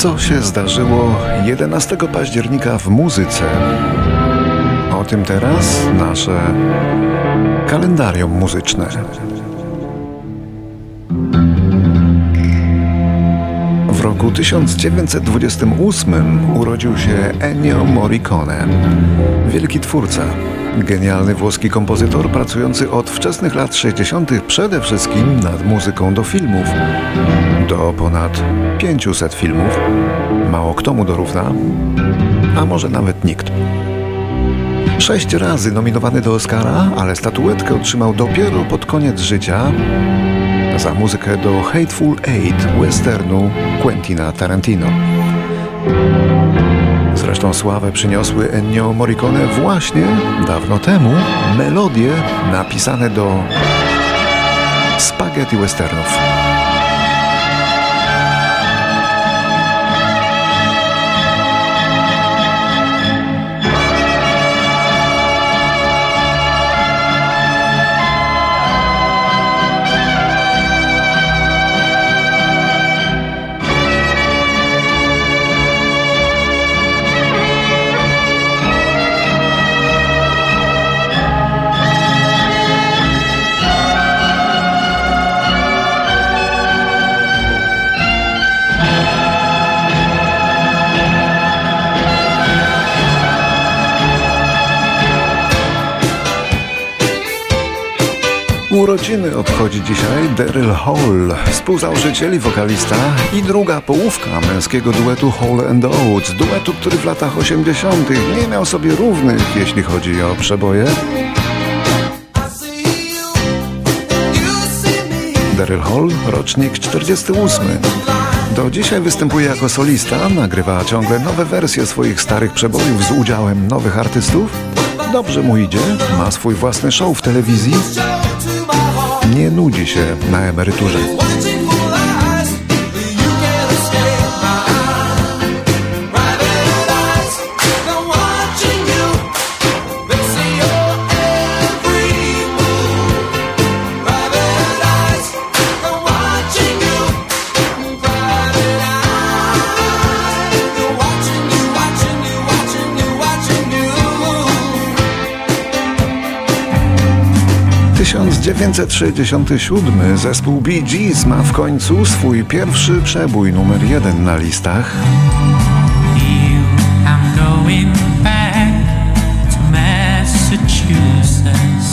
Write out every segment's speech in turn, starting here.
Co się zdarzyło 11 października w muzyce? O tym teraz nasze kalendarium muzyczne. Roku 1928 urodził się Ennio Morricone, wielki twórca, genialny włoski kompozytor pracujący od wczesnych lat 60. przede wszystkim nad muzyką do filmów. Do ponad 500 filmów. Mało kto mu dorówna, a może nawet nikt. Sześć razy nominowany do Oscara, ale statuetkę otrzymał dopiero pod koniec życia za muzykę do Hateful Eight westernu Quentina Tarantino. Zresztą sławę przyniosły Ennio Morricone właśnie dawno temu melodie napisane do spaghetti westernów. '" Urodziny obchodzi dzisiaj Daryl Hall, współzałożyciel i wokalista i druga połówka męskiego duetu Hall and Oates, duetu, który w latach 80. nie miał sobie równych, jeśli chodzi o przeboje. Daryl Hall, rocznik 48. Do dzisiaj występuje jako solista, nagrywa ciągle nowe wersje swoich starych przebojów z udziałem nowych artystów. Dobrze mu idzie, ma swój własny show w telewizji. Nie nudzi się na emeryturze. 1967 zespół Bee Gees ma w końcu swój pierwszy przebój numer jeden na listach.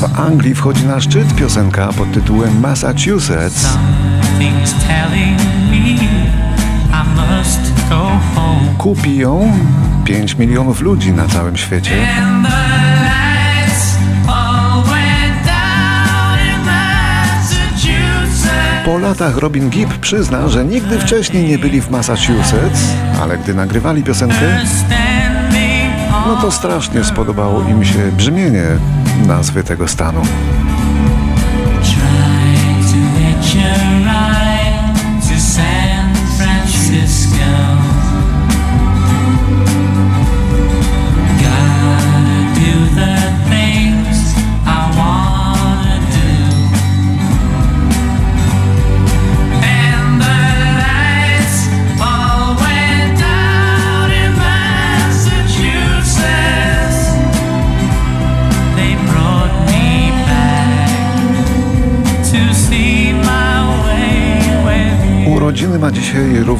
W Anglii wchodzi na szczyt piosenka pod tytułem Massachusetts. Kupi ją 5 milionów ludzi na całym świecie. Po latach Robin Gibb przyzna, że nigdy wcześniej nie byli w Massachusetts, ale gdy nagrywali piosenkę, no to strasznie spodobało im się brzmienie nazwy tego stanu.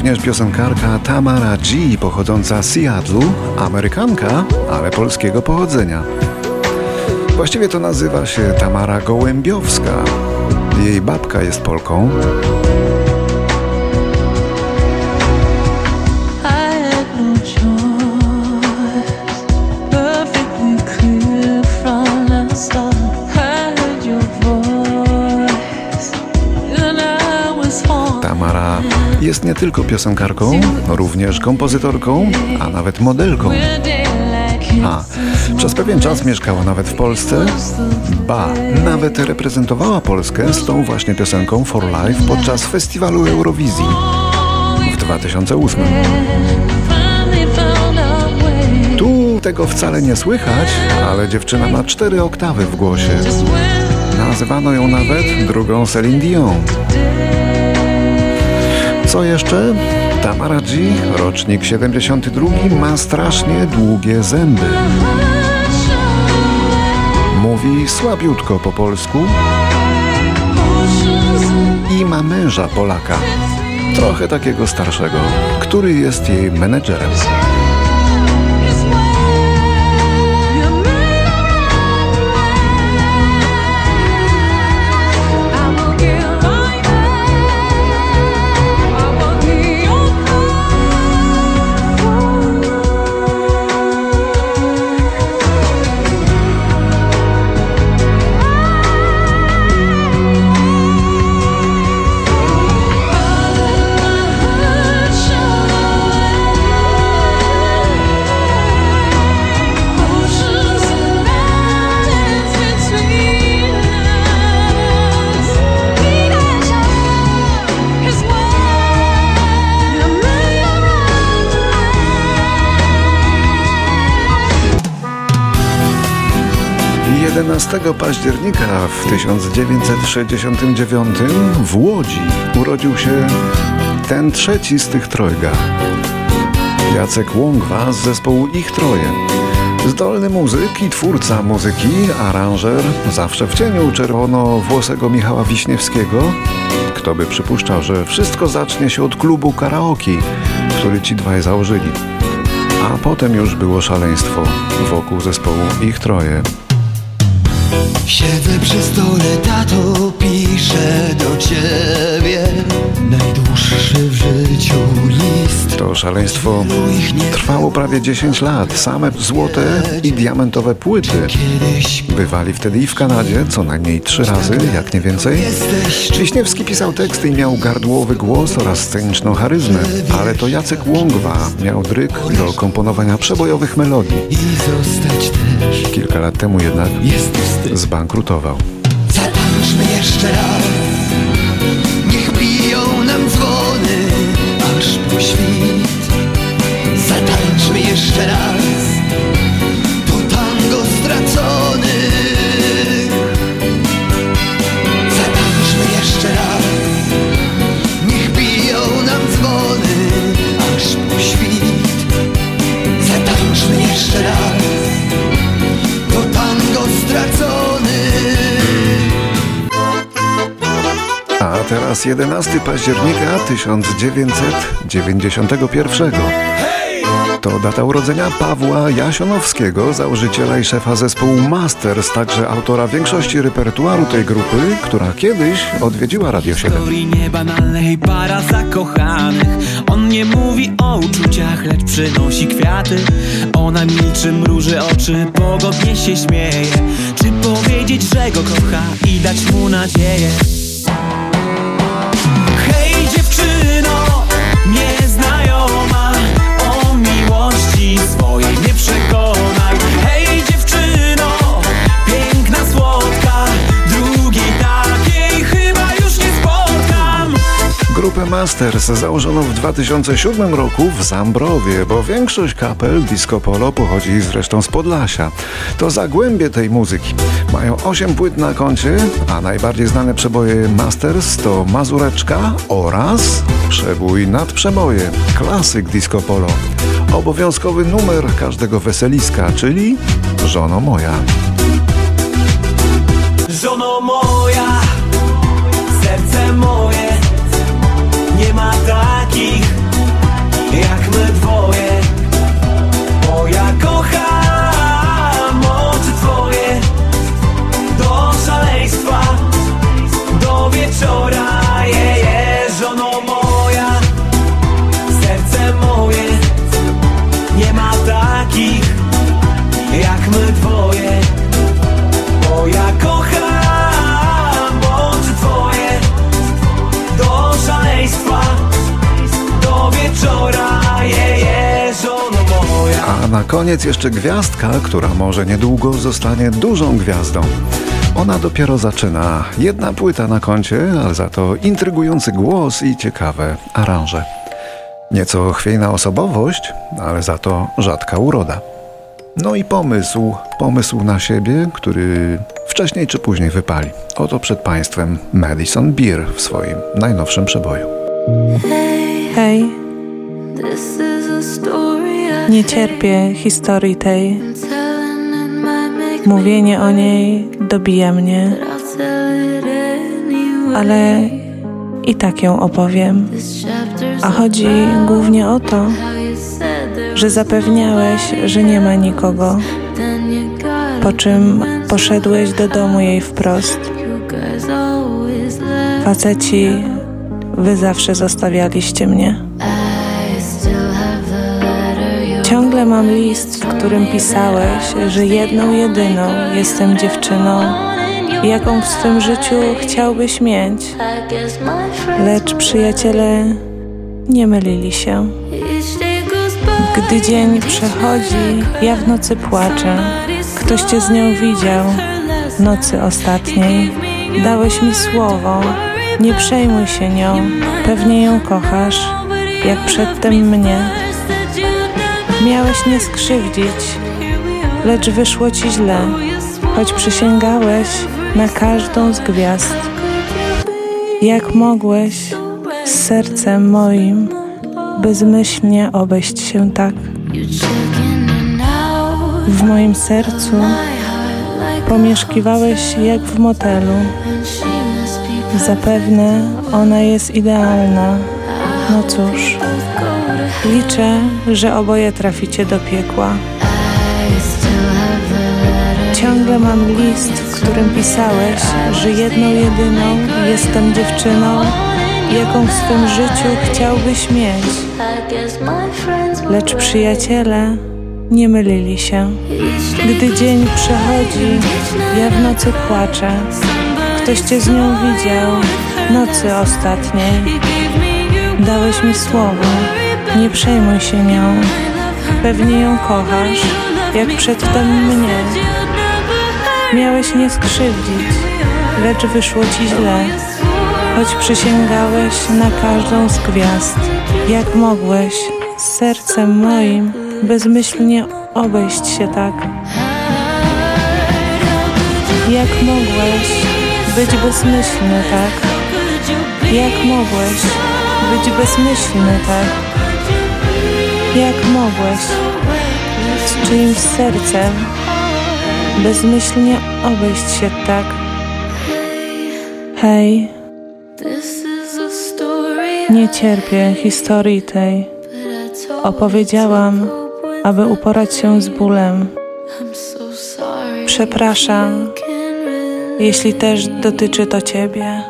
Również piosenkarka Tamara G, pochodząca z Seattle, Amerykanka, ale polskiego pochodzenia. Właściwie to nazywa się Tamara Gołębiowska. Jej babka jest Polką. Jest nie tylko piosenkarką, również kompozytorką, a nawet modelką. A przez pewien czas mieszkała nawet w Polsce. Ba, nawet reprezentowała Polskę z tą właśnie piosenką For Life podczas festiwalu Eurowizji w 2008. Tu tego wcale nie słychać, ale dziewczyna ma cztery oktawy w głosie. Nazywano ją nawet drugą Celine Dion. Co jeszcze? Tamara G, rocznik 72, ma strasznie długie zęby. Mówi słabiutko po polsku i ma męża Polaka, trochę takiego starszego, który jest jej menedżerem. 11 października w 1969 w Łodzi urodził się ten trzeci z tych trojga. Jacek Łągwa z zespołu Ich Troje. Zdolny muzyk i twórca muzyki, aranżer, zawsze w cieniu czerwono-włosego Michała Wiśniewskiego. Kto by przypuszczał, że wszystko zacznie się od klubu karaoke, który ci dwaj założyli. A potem już było szaleństwo wokół zespołu Ich Troje. Siedzę przy stole, tato, piszę do ciebie. Najdłuższy w życiu list. To szaleństwo. Trwało prawie 10 lat. Same złote i diamentowe płyty. Bywali wtedy i w Kanadzie Co najmniej trzy razy, jak nie więcej. Wiśniewski pisał teksty i miał gardłowy głos oraz sceniczną charyzmę. Ale to Jacek Łągwa miał dryk do komponowania przebojowych melodii. Kilka lat temu jednak zbankrutował. Zatańczmy jeszcze raz, niech biją nam dzwony, aż po świt. Zatańczmy jeszcze raz, teraz 11 października 1991. To data urodzenia Pawła Jasionowskiego, założyciela i szefa zespołu Masters, także autora większości repertuaru tej grupy, która kiedyś odwiedziła Radio 7. Historii niebanalnej para zakochanych On nie mówi o uczuciach, lecz przynosi kwiaty Ona milczy, mruży oczy, pogodnie się śmieje Czy powiedzieć, że go kocha i dać mu nadzieję Nieznajoma o miłości swojej nie przekona Grupę Masters założono w 2007 roku w Zambrowie, bo większość kapel disco polo pochodzi zresztą z Podlasia. To zagłębie tej muzyki. Mają 8 płyt na koncie, a najbardziej znane przeboje Masters to Mazureczka oraz przebój nad przeboje, klasyk disco polo. Obowiązkowy numer każdego weseliska, czyli Żono moja. Żono moja, Bo ja kocham oczy twoje Do szaleństwa A na koniec jeszcze gwiazdka, która może niedługo zostanie dużą gwiazdą. Ona dopiero zaczyna. Jedna płyta na koncie, ale za to intrygujący głos i ciekawe aranże. Nieco chwiejna osobowość, ale za to rzadka uroda. No i pomysł, pomysł na siebie, który wcześniej czy później wypali. Oto przed Państwem Madison Beer w swoim najnowszym przeboju. Hej, Nie cierpię historii tej. Mówienie o niej dobija mnie, ale i tak ją opowiem. A chodzi głównie o to, że zapewniałeś, że nie ma nikogo, po czym poszedłeś do domu jej wprost. Faceci, wy zawsze zostawialiście mnie. Ciągle mam list, w którym pisałeś, że jedną jedyną jestem dziewczyną, jaką w swym życiu chciałbyś mieć. Lecz przyjaciele nie mylili się. Gdy dzień przechodzi, ja w nocy płaczę. Ktoś cię z nią widział, nocy ostatniej. Dałeś mi słowo, nie przejmuj się nią, pewnie ją kochasz, jak przedtem mnie. Miałeś nie skrzywdzić, lecz wyszło ci źle, choć przysięgałeś na każdą z gwiazd. Jak mogłeś z sercem moim bezmyślnie obejść się tak? W moim sercu pomieszkiwałeś jak w motelu. Zapewne ona jest idealna. No cóż, liczę, że oboje traficie do piekła. Ciągle mam list, w którym pisałeś, że jedną jedyną jestem dziewczyną, jaką w swym życiu chciałbyś mieć. Lecz przyjaciele nie mylili się. Gdy dzień przechodzi, ja w nocy płaczę. Ktoś cię z nią widział, nocy ostatniej. Dałeś mi słowo, nie przejmuj się nią. Pewnie ją kochasz, jak przedtem mnie. Miałeś nie skrzywdzić, lecz wyszło ci źle. Choć przysięgałeś na każdą z gwiazd, jak mogłeś z sercem moim bezmyślnie obejść się tak. Jak mogłeś być bezmyślny tak? Jak mogłeś być bezmyślny tak? Jak mogłeś z czyimś sercem bezmyślnie obejść się tak? Hej, nie cierpię historii tej. Opowiedziałam, aby uporać się z bólem. Przepraszam, jeśli też dotyczy to Ciebie.